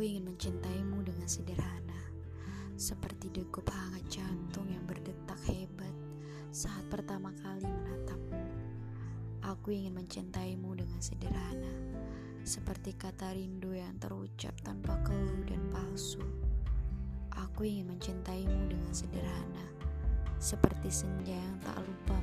Aku ingin mencintaimu dengan sederhana, seperti degup hangat jantung yang berdetak hebat saat pertama kali menatapmu. Aku ingin mencintaimu dengan sederhana, seperti kata rindu yang terucap tanpa keluh dan palsu. Aku ingin mencintaimu dengan sederhana, seperti senja yang tak lupa